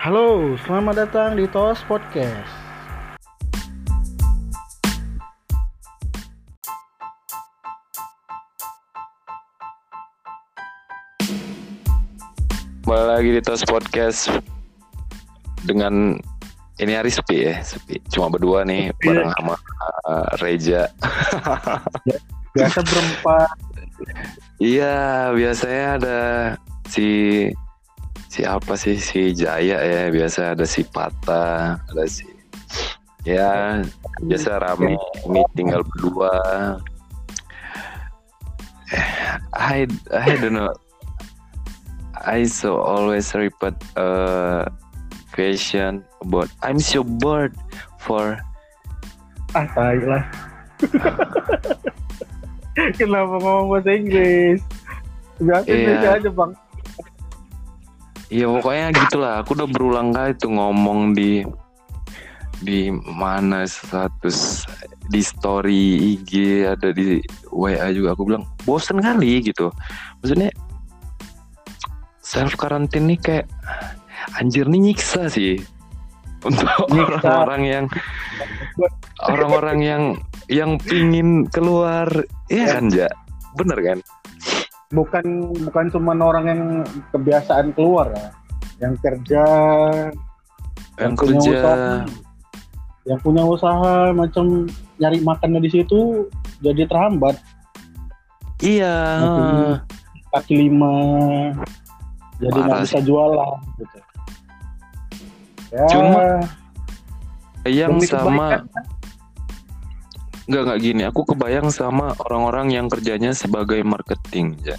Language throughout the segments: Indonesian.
Halo, selamat datang di Tos Podcast. Kembali lagi di Tos Podcast dengan ini hari sepi ya, sepi. Cuma berdua nih Sepi. bareng sama uh, Reja. Biasa berempat. Iya, biasanya ada si si apa sih si Jaya ya, biasa ada si Pata, ada si ya biasa rame ini tinggal berdua. I I don't know. I so always repeat uh, question about I'm so bored for Ah, tai lah. Kenapa ngomong bahasa Inggris? Iya. Indonesia aja, Bang. Ya pokoknya gitulah. Aku udah berulang kali tuh ngomong di di mana status di story IG ada di WA juga. Aku bilang bosen kali gitu. Maksudnya self karantin nih kayak anjir nih nyiksa sih. Untuk orang-orang yang orang-orang yang yang pingin keluar. Iya kan ja? Bener kan Bukan bukan cuma orang yang kebiasaan keluar ya. Yang kerja, yang punya kerja usaha, yang punya usaha macam nyari makannya di situ jadi terhambat. iya kaki lima jadi nggak bisa jualan gitu ya Cuma- yang sama kebaikan, kan? Enggak enggak gini, aku kebayang sama orang-orang yang kerjanya sebagai marketing ya.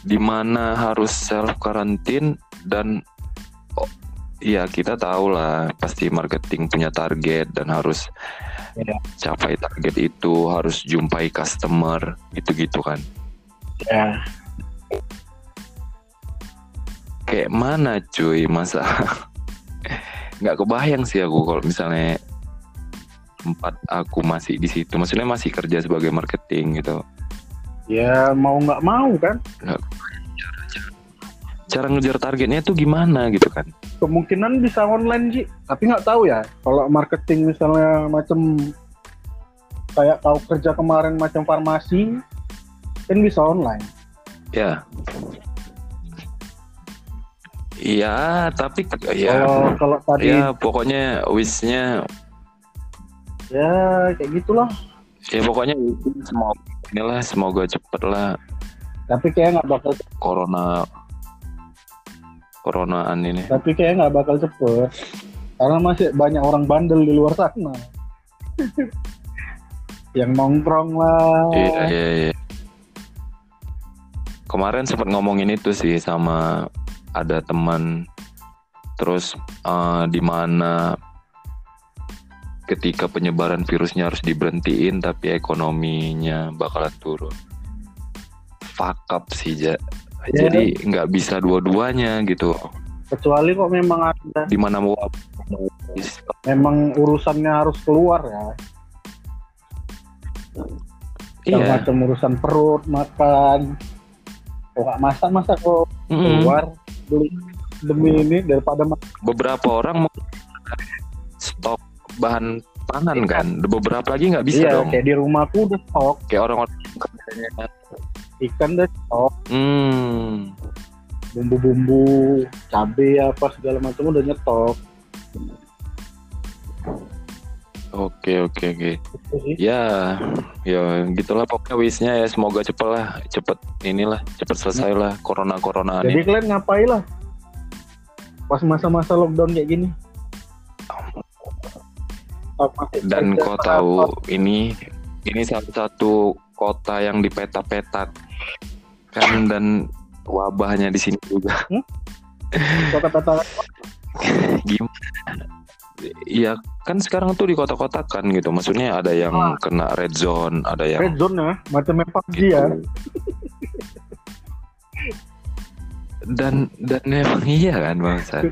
Di mana harus self karantin dan oh, ya kita tahu lah pasti marketing punya target dan harus Iya. capai target itu, harus jumpai customer gitu-gitu kan. ya Kayak mana cuy masa nggak kebayang sih aku kalau misalnya tempat aku masih di situ, maksudnya masih kerja sebagai marketing gitu. ya mau nggak mau kan? Cara ngejar targetnya tuh gimana gitu kan? Kemungkinan bisa online sih tapi nggak tahu ya kalau marketing misalnya macam kayak kau kerja kemarin macam farmasi kan bisa online. Ya. Iya tapi ya. Kalau kalau tadi ya pokoknya wishnya ya kayak gitulah. Ya pokoknya semoga inilah semoga cepet lah. Tapi kayak nggak bakal corona coronaan ini. Tapi kayak nggak bakal cepet. Karena masih banyak orang bandel di luar sana. Yang nongkrong lah. Iya iya iya. Kemarin sempat ngomongin itu sih sama ada teman. Terus eh, di mana ketika penyebaran virusnya harus diberhentiin tapi ekonominya bakalan turun. Fuck up sih ja. Ya. jadi nggak bisa dua-duanya gitu. Kecuali kok memang ada di mana mau memang urusannya harus keluar ya. Iya. Macam urusan perut makan. Kok nggak masak masa kok? Mm-mm. keluar beli demi ini daripada beberapa orang bahan pangan kan? Beberapa lagi nggak bisa iya dong. kayak di rumahku udah stok. Kayak orang-orang ikan udah stok. Hmm. Bumbu-bumbu cabai apa segala macam udah nyetok. Oke oke oke. Gitu ya ya gitulah pokoknya wishnya ya. Semoga cepet lah cepet inilah cepet selesai lah corona coronaan jadi ini kalian ngapain lah? Pas masa-masa lockdown kayak gini. Masih dan kau tahu ini ini salah satu kota yang dipeta-petak kan dan wabahnya di sini juga. Kok kata gimana Iya kan sekarang tuh di kota-kota kan gitu. Maksudnya ada yang Ah. kena red zone ada yang red zone ya macam PUBG gitu. ya. Dan dan emang iya kan bangsa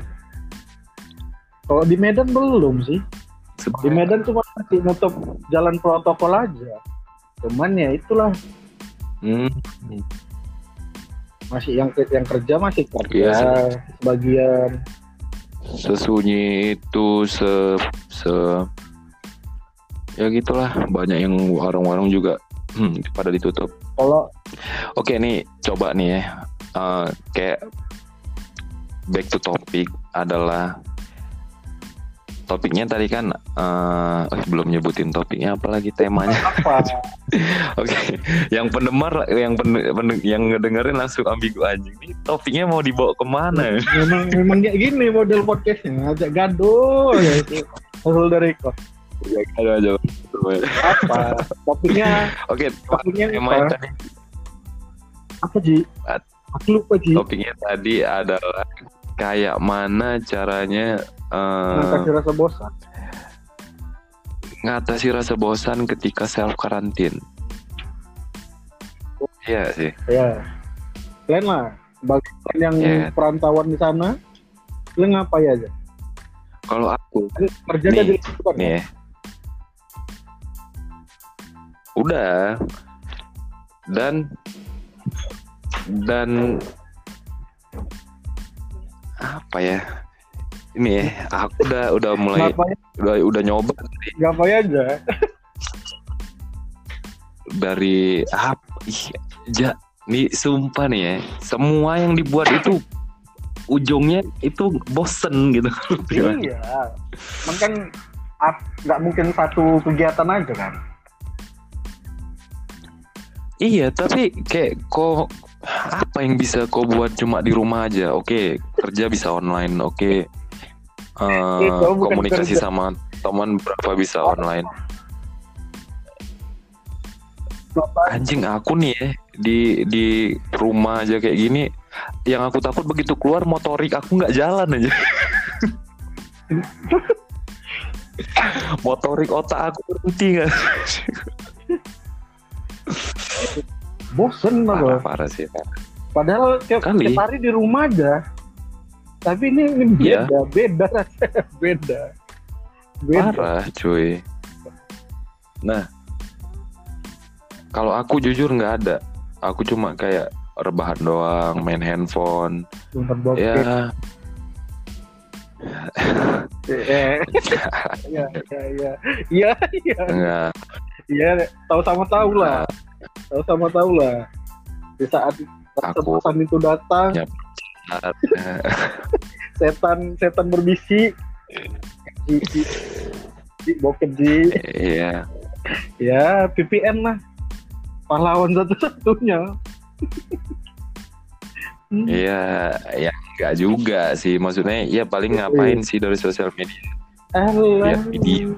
kalau di Medan belum sih di Medan cuma masih nutup jalan protokol aja. Cuman ya itulah. Hmm, masih yang yang kerja masih kerja Iya. sebagian. Sesunyi itu se se ya gitulah. Banyak yang warung-warung juga hmm, pada ditutup. Kalau oke nih coba nih ya. Eh, kayak back to topic adalah topiknya tadi kan eh eh, belum nyebutin topiknya apalagi temanya apa? Oke, yang pendengar, yang pen, pen- yang ngedengerin langsung ambigu anjing. Ini topiknya mau dibawa ke mana? memang memang kayak gini model podcastnya ngajak gaduh ya itu hasil dari kok Ya, ada aja. apa topiknya Oke, topiknya temanya apa tadi, apa Ji aku lupa Ji topiknya tadi adalah kayak mana caranya eh, ngatasi rasa bosan ngatasi rasa bosan ketika self karantin. Iya sih. ya kalian lah bagi yang Ya. perantauan di sana kalian ngapain aja Kalau aku kerja Nih, jadi kan nih ya. Udah. Dan dan apa ya? Ini ya, aku udah udah mulai ngapain udah udah nyoba ngapain aja dari apa ih ja nih sumpah nih ya. Semua yang dibuat itu ujungnya itu bosen gitu. Iya. Cuman kan ap- nggak mungkin satu kegiatan aja kan? Iya, tapi kayak kok apa yang bisa kau buat cuma di rumah aja? Oke, kerja bisa online. Oke, Eh, Itu bukan komunikasi kerja. sama teman berapa bisa online. Anjing aku nih ya di di rumah aja kayak gini. Yang aku takut begitu keluar motorik aku nggak jalan aja. motorik otak aku berhenti nggak? bosen Parah, apa parah sih. parah. padahal tiap, Kali. tiap hari di rumah aja tapi ini, ini beda beda rasanya beda beda Parah cuy Nah Kalau aku jujur nggak ada Aku cuma kayak rebahan doang Main handphone Sumpah bokep. Ya Eh, Iya, iya, iya. Iya, iya. Iya, tahu sama tahu lah. Tahu sama tahu lah. Di saat pesan itu datang, Ya. setan setan berbisik. Ji, ji, ji, bokep. Iya Ya, VPN lah. Pahlawan satu-satunya. Hmm. Iya Ya enggak juga sih Maksudnya ya paling ngapain sih dari sosial media Alah. Lihat video.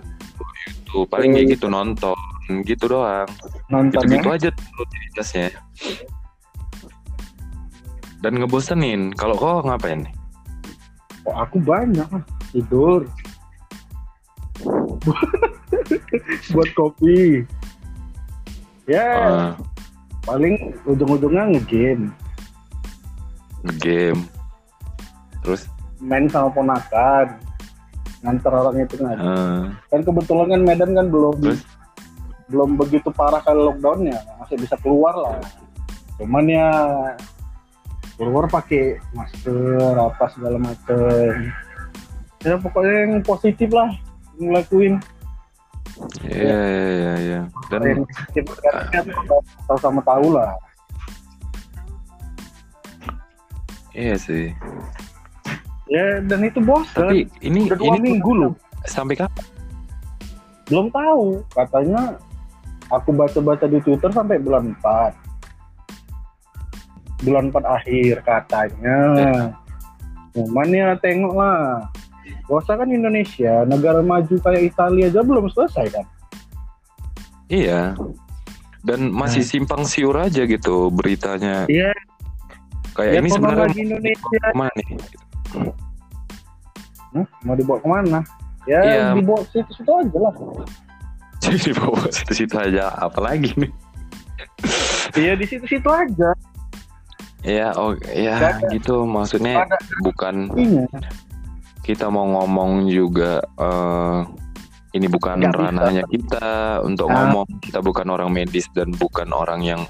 Tuh paling kayak gitu nonton Gitu doang Nonton Gitu-gitu ya. aja tuh rutinitasnya Dan ngebosenin Kalau kau ngapain nih? Oh, aku banyak lah. Tidur. Buat kopi. Ya, Ah, paling ujung-ujungnya ngegame. game terus main sama ponakan nganter orang itu kan eh, kan kebetulan kan Medan kan belum Terus? Belum begitu parah kali lockdownnya masih bisa keluar lah. Cuman ya keluar pakai masker apa segala macem ya pokoknya yang positif lah ngelakuin iya iya iya iya. Dan yang positif kan tahu sama tahu lah. Iya sih. Ya dan itu bosan. Tapi ini udah ini minggu loh. sampai kapan? Belum tahu katanya aku baca-baca di Twitter sampai bulan 4 bulan 4 akhir katanya. Cuman ya tengok lah Bosa kan Indonesia negara maju kayak Italia aja belum selesai kan? Iya. Dan masih simpang siur aja gitu beritanya. Iya. kayak ya ini sebenarnya lagi Indonesia? ke mana nih? Hah? mau dibawa ke mana? Ya Iya. dibawa situ-situ aja lah jadi di bawah situ-situ aja apalagi nih iya di situ-situ aja ya oh ya Gak gitu maksudnya Gak ada. bukan iya kita mau ngomong juga eh, ini bukan bisa. ranahnya kita untuk Ah. ngomong kita bukan orang medis dan bukan orang yang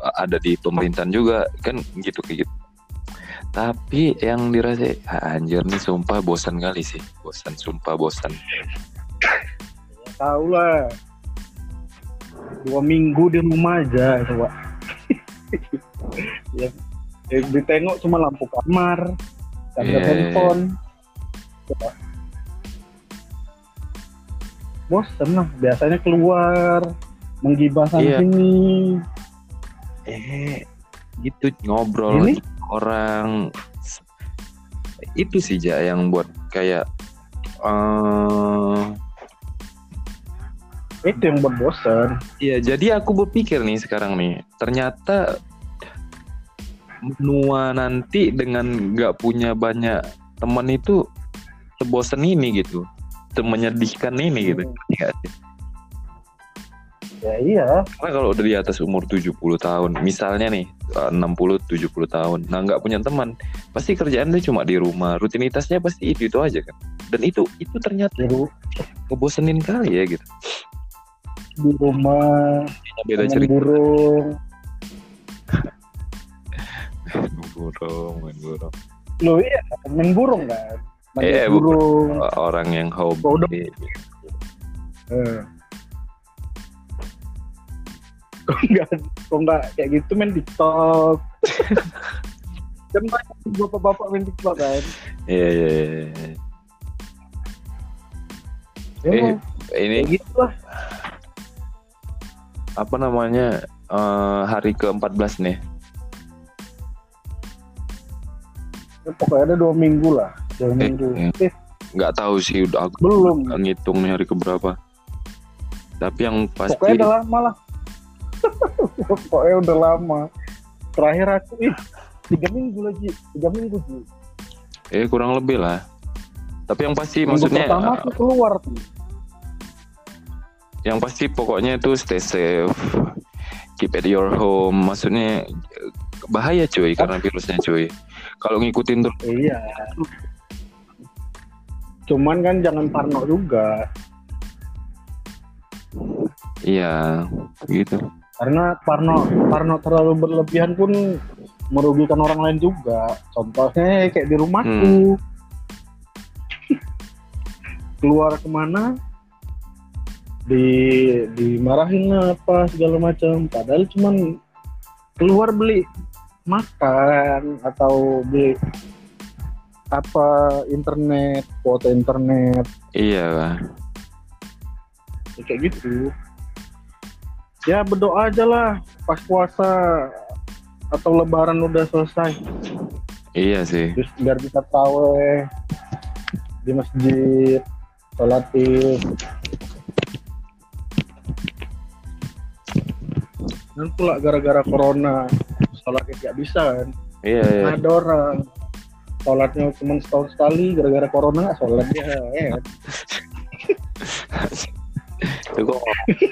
eh, ada di pemerintahan juga kan gitu kayak gitu Tapi yang dirasa ah, anjir nih sumpah bosan kali sih. Bosan sumpah bosan. Tahu lah. Dua minggu di rumah aja coba. Ya, ya ditengok cuma lampu kamar charger Iya, iya, handphone. Coba bosen lah biasanya keluar menggibah sana Iya. sini. Eh gitu ngobrol Ini? orang. Itu sih ja yang buat kayak eh itu yang buat bosen Iya, jadi aku berpikir nih sekarang nih, ternyata menua nanti dengan nggak punya banyak teman itu sebosen ini gitu, semenyedihkan ini gitu. Hmm. Nggak sih? ya iya Karena kalau udah di atas umur 70 tahun, misalnya nih eh, 60-70 tahun, nah nggak punya teman, pasti kerjaan dia cuma di rumah, rutinitasnya pasti itu itu aja kan. Dan itu itu ternyata ngebosenin kali ya gitu. Di rumah Beda main cerita. burung Main burung, main burung. lo iya main burung kan main Iya, bu- burung Orang yang hobi. Oh. Eh. Kok enggak, kok enggak kayak gitu main TikTok. kan banyak bapak-bapak main TikTok kan. Iya, iya, iya. Ya, Eh, ini gitu lah. Apa namanya eh, hari ke-14 nih. Ya, pokoknya ada dua minggu lah. Dua Eh, minggu. eh. Eh, Nggak tahu sih udah aku belum. ngitung nih hari keberapa. Tapi yang pasti Pokoknya udah lama lah. pokoknya udah lama. Terakhir aku, ih, tiga minggu lagi. Tiga minggu sih. eh kurang lebih lah. Tapi yang pasti Minggu maksudnya pertama eh, aku keluar tuh. Yang pasti pokoknya itu stay safe. Keep at your home. Maksudnya bahaya cuy karena virusnya cuy. Kalau ngikutin terus Iya. Cuman kan jangan parno juga. iya gitu. karena Parno Parno terlalu berlebihan pun merugikan orang lain juga contohnya kayak di rumahku keluar ke mana di dimarahin lah apa segala macam. Padahal cuman keluar beli makan atau beli apa internet kuota internet. Iya, Pak. ya kayak gitu. Ya berdoa aja lah pas puasa atau lebaran udah selesai. Iya sih. terus biar bisa tawe di masjid sholat id dan pula gara-gara corona sholat id gak bisa kan. Iya, iya. ada orang. Sholatnya cuma setahun sekali gara-gara corona nggak sholat ya, ya kan? itu kok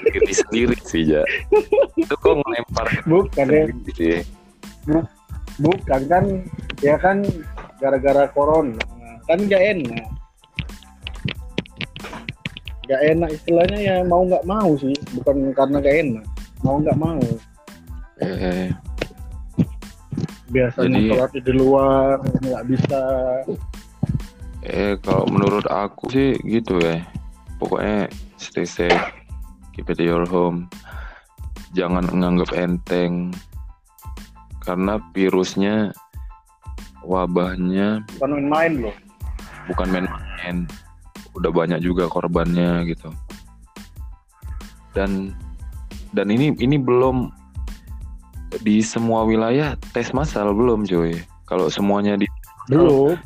diri sendiri sih ya itu kok ngelempar ke bukan ya. bukan kan. Ya kan gara-gara corona. Kan gak enak. Gak enak istilahnya ya mau nggak mau sih. Bukan karena gak enak mau nggak mau. Eh, biasanya Jadi- sholat di luar nggak bisa. Eh kalau menurut aku sih gitu ya. Pokoknya stay safe keep it your home. Jangan nganggap enteng. Karena virusnya wabahnya bukan main-main loh. Bukan main-main. Udah banyak juga korbannya gitu. Dan dan ini ini belum di semua wilayah tes massal belum cuy. Kalau semuanya di belum.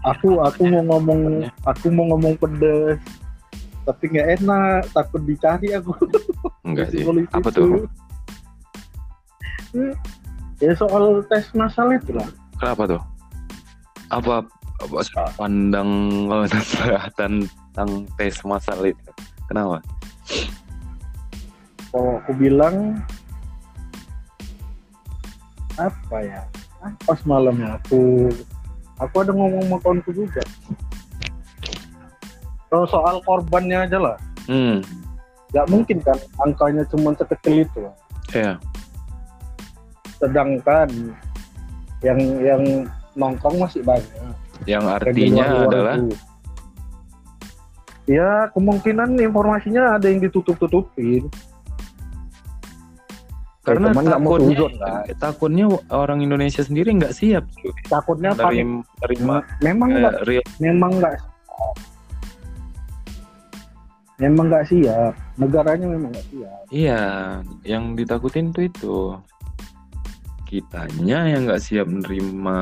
Aku aku mau ngomong aku mau ngomong pedes tapi nggak enak takut dicari aku. Enggak sih. Apa tuh? ya soal tes masal itu lah kenapa tuh? Apa, apa pandang oh, tentang tes massal itu? Kenapa kalau aku bilang apa ya? Ah, pas malamnya aku aku ada ngomong sama kawanku juga. Kalau soal korbannya aja lah. Hmm. Nggak mungkin kan angkanya cuma sekecil itu. Lah. ya sedangkan yang yang nongkrong masih banyak. Yang artinya luar-luar adalah? itu. ya kemungkinan informasinya ada yang ditutup-tutupin karena cuman nggak mau takutnya suzon, kan? takutnya orang Indonesia sendiri nggak siap cuy. takutnya Menerima, terima memang nggak eh, real. memang nggak memang nggak siap. Negaranya memang nggak siap. Iya, yang ditakutin tuh itu. Kitanya yang nggak siap menerima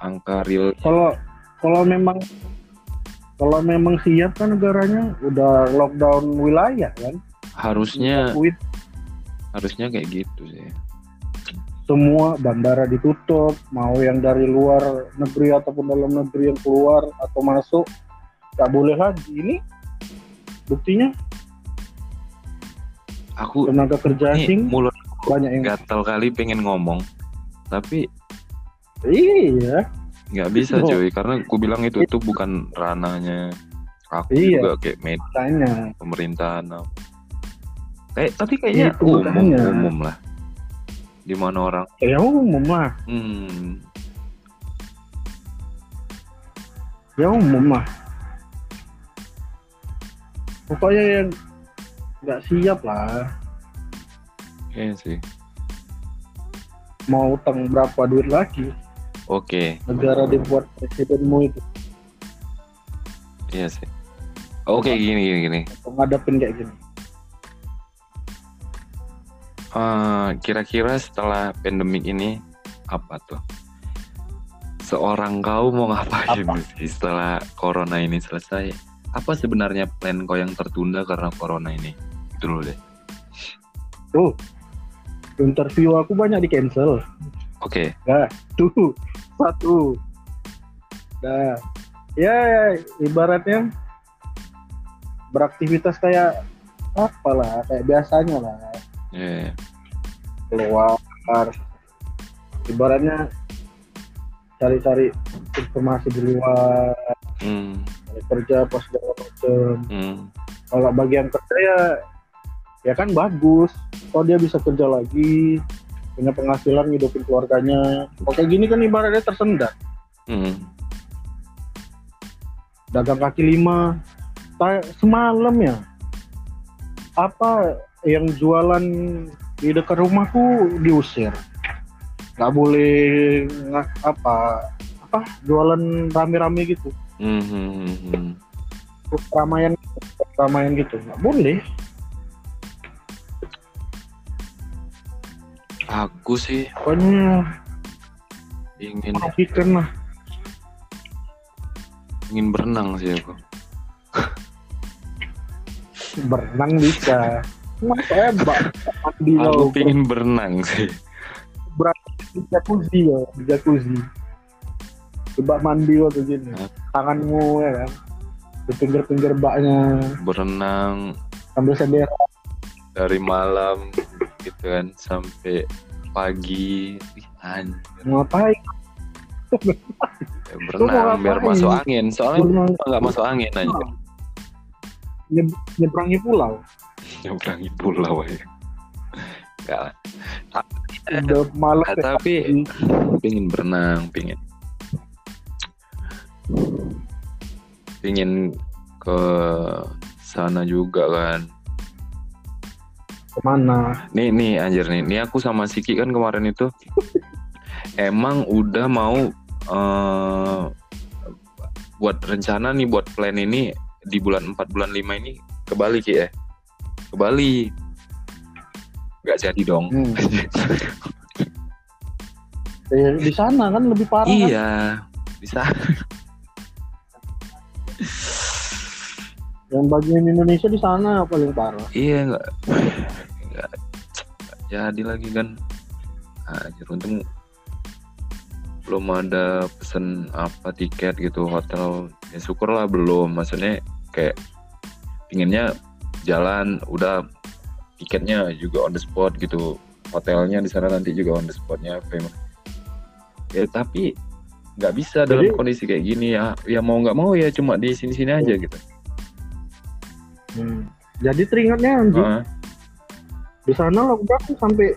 angka real. kalau kalau memang kalau memang siap kan negaranya udah lockdown wilayah kan? Harusnya Diakuin harusnya kayak gitu sih. semua bandara ditutup mau yang dari luar negeri ataupun dalam negeri yang keluar atau masuk nggak boleh lagi ini buktinya Aku tenaga kerja asing mulut banyak yang gatal kali pengen ngomong, tapi iya nggak bisa Oh. cuy karena aku bilang itu tuh bukan ranahnya aku Iya. juga kayak media pemerintahan. Kayak tapi kayaknya Itu umum makanya. umum lah. Di mana orang ya umum lah hmm, ya umum lah pokoknya yang nggak siap lah iya sih. mau utang berapa duit lagi Oke, negara dibuat presidenmu itu iya sih. Oke, gini gini gini. untuk ngadepin kayak gini Eh, kira-kira setelah pandemik ini apa tuh? Seorang kau mau ngapain sih setelah corona ini selesai? Apa sebenarnya plan kau yang tertunda karena corona ini? Itu dulu deh. tuh interview aku banyak di cancel Oke, tuh satu nah ya ibaratnya beraktivitas kayak apalah kayak biasanya lah ya, ya. keluar. Ibaratnya cari-cari informasi di luar Hmm, cari kerja pas segala macem. Hmm, kalau bagian kerja ya ya kan bagus. Oh dia bisa kerja lagi? Punya penghasilan hidupin keluarganya. Oke gini kan ibaratnya tersendat. Hmm. dagang kaki lima. Semalam ya apa yang jualan di dekat rumahku diusir. Nggak boleh nggak apa apa jualan rame-rame gitu. Hmm, hmm, hmm, hmm. keramaian keramaian gitu. Nggak boleh. Aku sih pokoknya ingin merugikan lah. Ingin berenang sih aku. berenang bisa mbak mandi Aku pingin berenang sih. di jacuzzi ya di jacuzzi. Coba mandi tuh gini tanganmu ya kan? Di pinggir-pinggir baknya Berenang. Sambil sendiri dari malam gitu kan sampai pagi. Anjir. ngapain? Ya, berenang biar masuk angin. Soalnya nggak masuk angin aja Nye- nyeberangi pulau nyeberangi pulau ya Nggak lah. udah Nah, tapi pingin berenang pingin. Pingin ke sana juga kan. Ke mana? Nih nih anjir nih. Nih aku sama Siki kan kemarin itu. Emang udah mau eh, buat rencana nih buat plan ini di bulan 4 bulan 5 ini ke Bali Ki ya ke Bali. Nggak jadi dong. Hmm. Eh, di sana kan lebih parah kan? iya bisa yang bagian Indonesia di sana paling parah. Iya nggak. Nggak nggak jadi lagi kan. Anjir untung belum ada pesen apa tiket gitu hotel. Ya syukurlah belum. Maksudnya kayak pinginnya jalan udah tiketnya juga on the spot gitu. Hotelnya di sana nanti juga on the spotnya yang- ya tapi nggak bisa dalam Jadi- kondisi kayak gini. Ya ya mau nggak mau ya cuma di sini sini aja gitu. Hmm. jadi teringatnya anjing Heeh. di sana lockdown sampai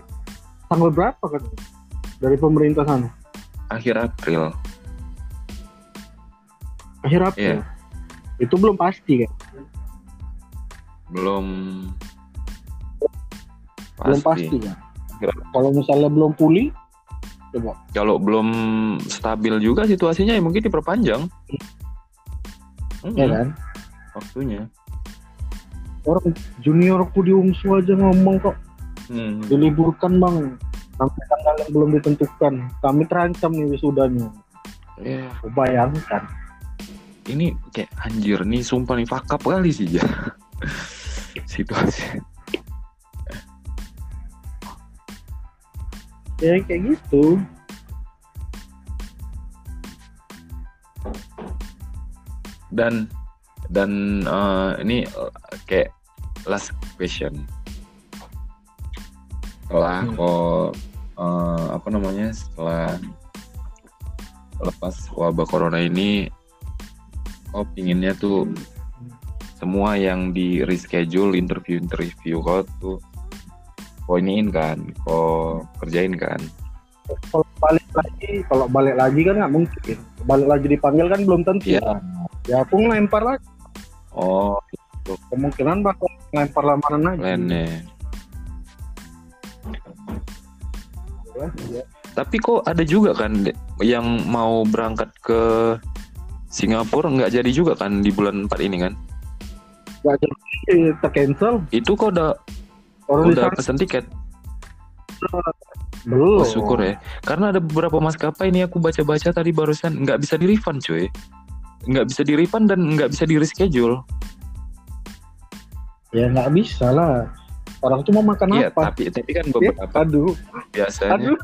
tanggal berapa kan? Dari pemerintah sana? Akhir April. Akhir April? Iya. itu belum pasti kan belum. Belum pasti. Akhir kalau misalnya belum pulih coba. Kalau belum stabil juga situasinya ya mungkin diperpanjang. Ya Mm-mm, kan? Waktunya. Orang juniorku di UMSU aja ngomong kok. Hmm. diliburkan bang. Sampai tanggal yang belum ditentukan. Kami terancam nih wisudanya. Ya, Kau bayangkan. Ini kayak anjir nih sumpah nih fakap kali sih ya situasi. Ya kayak gitu. Dan dan eh, ini eh, kayak last question. Setelah Hmm. kok eh, apa namanya setelah lepas wabah corona ini kok pinginnya tuh semua yang di reschedule interview interview kok tuh kok iniin kan kok kerjain kan? Kalau balik lagi kalau balik lagi kan nggak mungkin. Balik lagi dipanggil kan belum tentu. Iya. ya aku ngelempar lagi. Oh. Kemungkinan bakal ngelempar lamaran lagi. Plannya ya. Tapi kok ada juga kan yang mau berangkat ke Singapura nggak jadi juga kan di bulan 4 ini kan? Nggak jadi tercancel Itu kok udah orang udah pesan tiket. belum Oh, syukur ya. Karena ada beberapa maskapai ini aku baca-baca tadi barusan nggak bisa di refund cuy. Nggak bisa di refund dan nggak bisa di reschedule. ya nggak bisa lah orang tuh mau makan Iya, apa tapi tapi kan Ya, beberapa aduh biasanya. aduh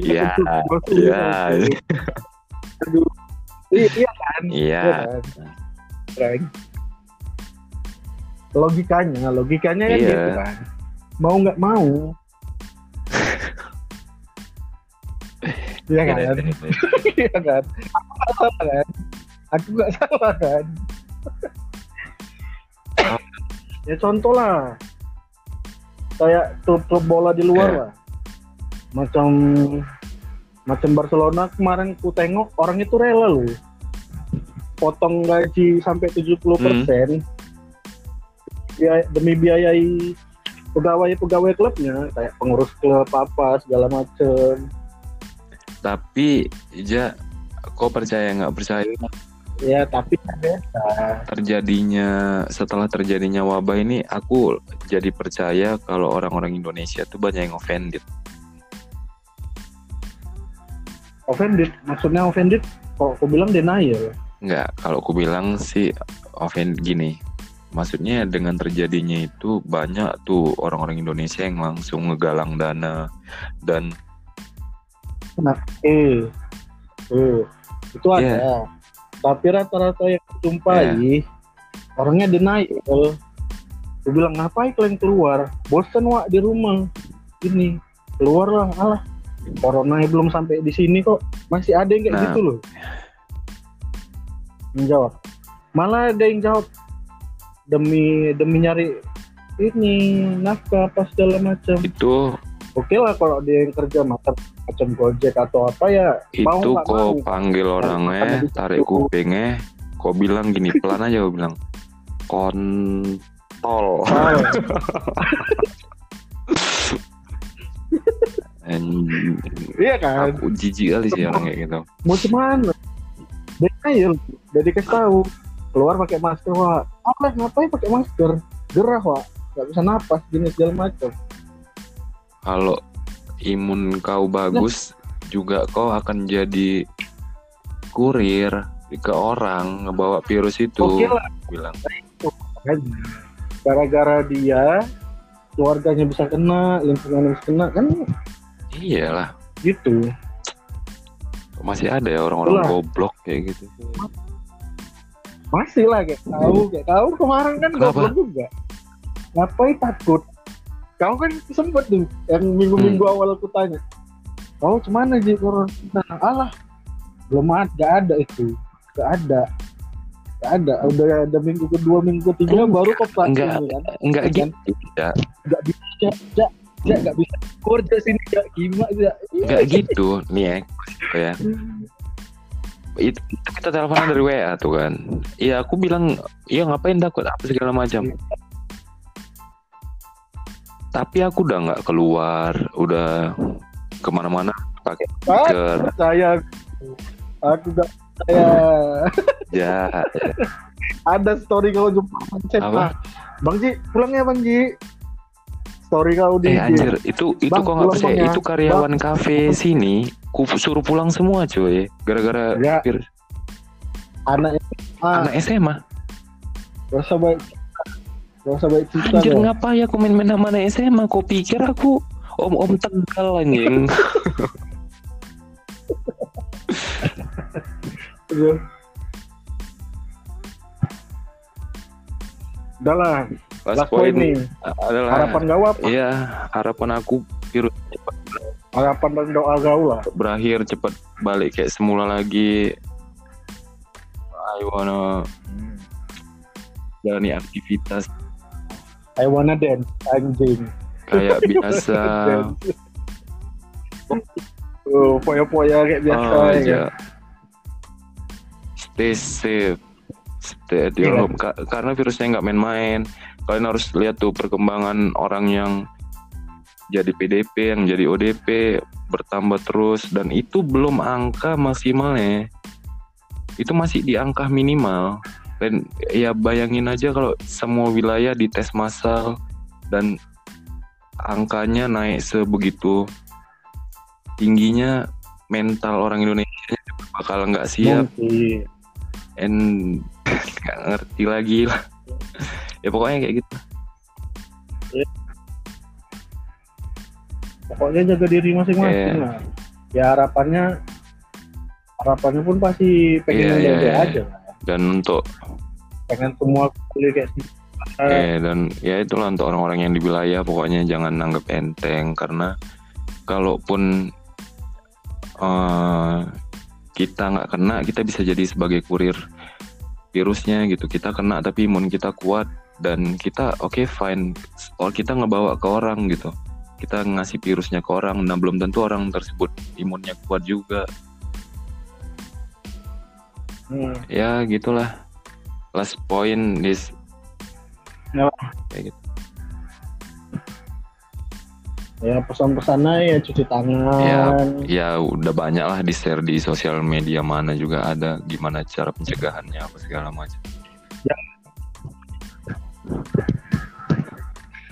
Iya, iya. aduh iya iya kan Iya. Iya kan? Frank. logikanya logikanya kan Iya. gitu kan mau nggak mau Iya kan? Iya kan? Aku nggak salah kan? Aku nggak salah kan? ya contoh lah. Kayak klub-klub bola di luar lah. Macam macam Barcelona kemarin ku tengok orang itu rela loh. Potong gaji sampai 70% persen. Demi biayai pegawai-pegawai klubnya kayak pengurus klub apa segala macem. Tapi ja kok percaya nggak? Percaya ya tapi terjadinya setelah terjadinya wabah ini aku jadi percaya kalau orang-orang Indonesia tuh banyak yang offended. Offended. Maksudnya offended kok aku bilang denial. Enggak, kalau aku bilang sih offend gini. Maksudnya dengan terjadinya itu banyak tuh orang-orang Indonesia yang langsung ngegalang dana dan eh eh itu ada. Iya. tapi rata-rata yang jumpai orangnya denial. Aku bilang ngapain kalian keluar? Bosan wak di rumah. Ini keluarlah alah corona belum sampai di sini kok. Masih ada yang kayak Nah. gitu loh. Yang jawab. Malah ada yang jawab demi demi nyari ini nafkah apa segala macam. Itu. Oke lah kalau dia yang kerja macam macam gojek atau apa ya itu kok panggil orangnya di tarik kupingnya. Kok bilang gini pelan aja kok bilang. Kontol. Oh, iya kan? Aku jijik kali sih orang kayak gitu. Mau cuman denial udah dikasih tahu. Keluar pakai masker wah apa? Ngapain pakai masker? Gerah wah nggak bisa napas gini segala macam. Kalau imun kau bagus juga kau akan jadi kurir ke orang ngebawa virus itu oke lah. bilang. Kan? Gara-gara dia keluarganya bisa kena lingkungannya bisa kena kan iyalah. Gitu. Masih ada ya orang-orang Itulah. goblok kayak gitu? Masih lah kayak tahu kayak tahu. Kemarin kan Kenapa? goblok juga. Ngapain takut? Kau kan sempet tuh yang minggu-minggu Hmm. awal aku tanya kau cuman sih corona alah belum ada gak ada itu. Gak ada. Gak ada. Udah ada minggu kedua minggu ketiga Enggak, baru kok enggak. kan. enggak Kan? gitu ya nggak bisa Ja, ja nggak bisa kerja sini ja gimana. Nggak gitu nih ya. ya. Itu, kita teleponan dari WA tuh kan. Iya aku bilang, iya ngapain takut apa segala macam. Tapi aku udah nggak keluar, udah ke mana-mana pakai masker. Saya aku nggak saya Ya, ada story kau jumpa? Bang Ji, pulang ya Bang Ji. Story kau di eh anjir, itu itu Bang, kok nggak percaya? Bang, ya. Itu karyawan kafe sini, ku suruh pulang semua cuy, gara-gara Ya. virus. anak ah, anak SMA. gak usah baik gak usah baik cerita Anjir kau. ngapa ya aku main-main sama anak SMA? Kau pikir aku om-om tegal anjing? Aduh. Udah lah, Last last point nih. adalah Harapan kau apa? Iya, harapan aku virus cepat Harapan dan doa lah. berakhir, cepat balik kayak semula lagi. I wanna jalani aktivitas I wanna dance, anjing. kayak biasa. Oh, poya-poya kayak biasa oh, ya. iya. Stay safe. Stay at your Iya. home. Ka- karena virusnya nggak main-main. Kalian harus lihat tuh perkembangan orang yang jadi PDP, yang jadi ODP bertambah terus dan itu belum angka maksimalnya. Itu masih di angka minimal. Dan ya bayangin aja kalau semua wilayah dites massal dan angkanya naik sebegitu tingginya mental orang Indonesia bakal nggak siap Mungkin. and nggak ngerti lagi lah ya pokoknya kayak gitu Pokoknya jaga diri masing-masing Iya. lah. Ya harapannya harapannya pun pasti pengen Iya, yang iya, iya. aja. lah. dan untuk Pengen semua kayak eh dan ya itulah untuk orang-orang yang di wilayah pokoknya jangan nanggep enteng karena kalaupun eh, kita nggak kena kita bisa jadi sebagai kurir virusnya gitu kita kena tapi imun kita kuat dan kita oke fine. Or kita ngebawa ke orang gitu. Kita ngasih virusnya ke orang. Nah belum tentu orang tersebut imunnya kuat juga. Hmm. ya gitulah. Last point is Ya. kayak gitu. Ya pesan-pesannya ya cuci tangan. ya udah banyak lah di share di sosial media mana juga ada gimana cara pencegahannya apa segala macam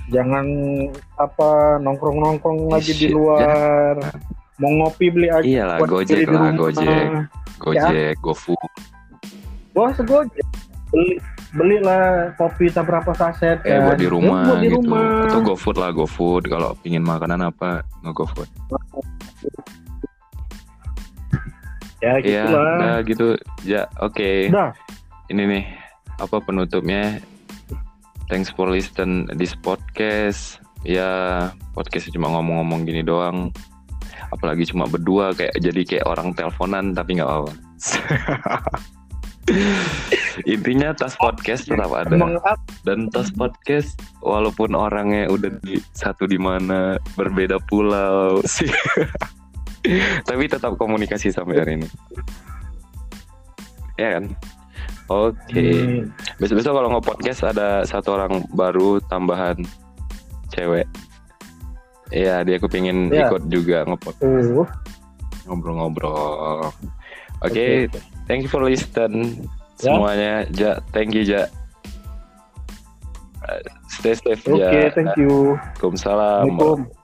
Jangan apa nongkrong-nongkrong lagi di Shit, luar. Mau ngopi beli aja. iyalah gojek lah gojek gojek gofood Wah segojek. Beli belilah kopi tak berapa saset eh kan. buat di Ya, rumah buat di gitu rumah. atau gofood lah gofood kalau pingin makanan apa nge gofood Ya Iya, gitulah. nah gitu ya oke Udah. ini nih apa penutupnya thanks for listen this podcast. Ya podcast cuma ngomong-ngomong gini doang. Apalagi cuma berdua kayak jadi kayak orang teleponan tapi nggak apa-apa. Intinya tas podcast tetap ada. Dan tas podcast walaupun orangnya udah di satu di mana berbeda pulau. Sih tapi tetap komunikasi sampai hari ini. Ya kan oke Hmm. Besok-besok kalau nge-podcast ada satu orang baru tambahan cewek. Iya, dia kepingin Iya. ikut juga nge-podcast Uh, ngobrol-ngobrol. Oke, oke. thank you for listen Ya. semuanya. Ja, thank you Ja. Uh, Stay safe Oke, Ja. thank you. Waalaikumsalam. Assalamualaikum.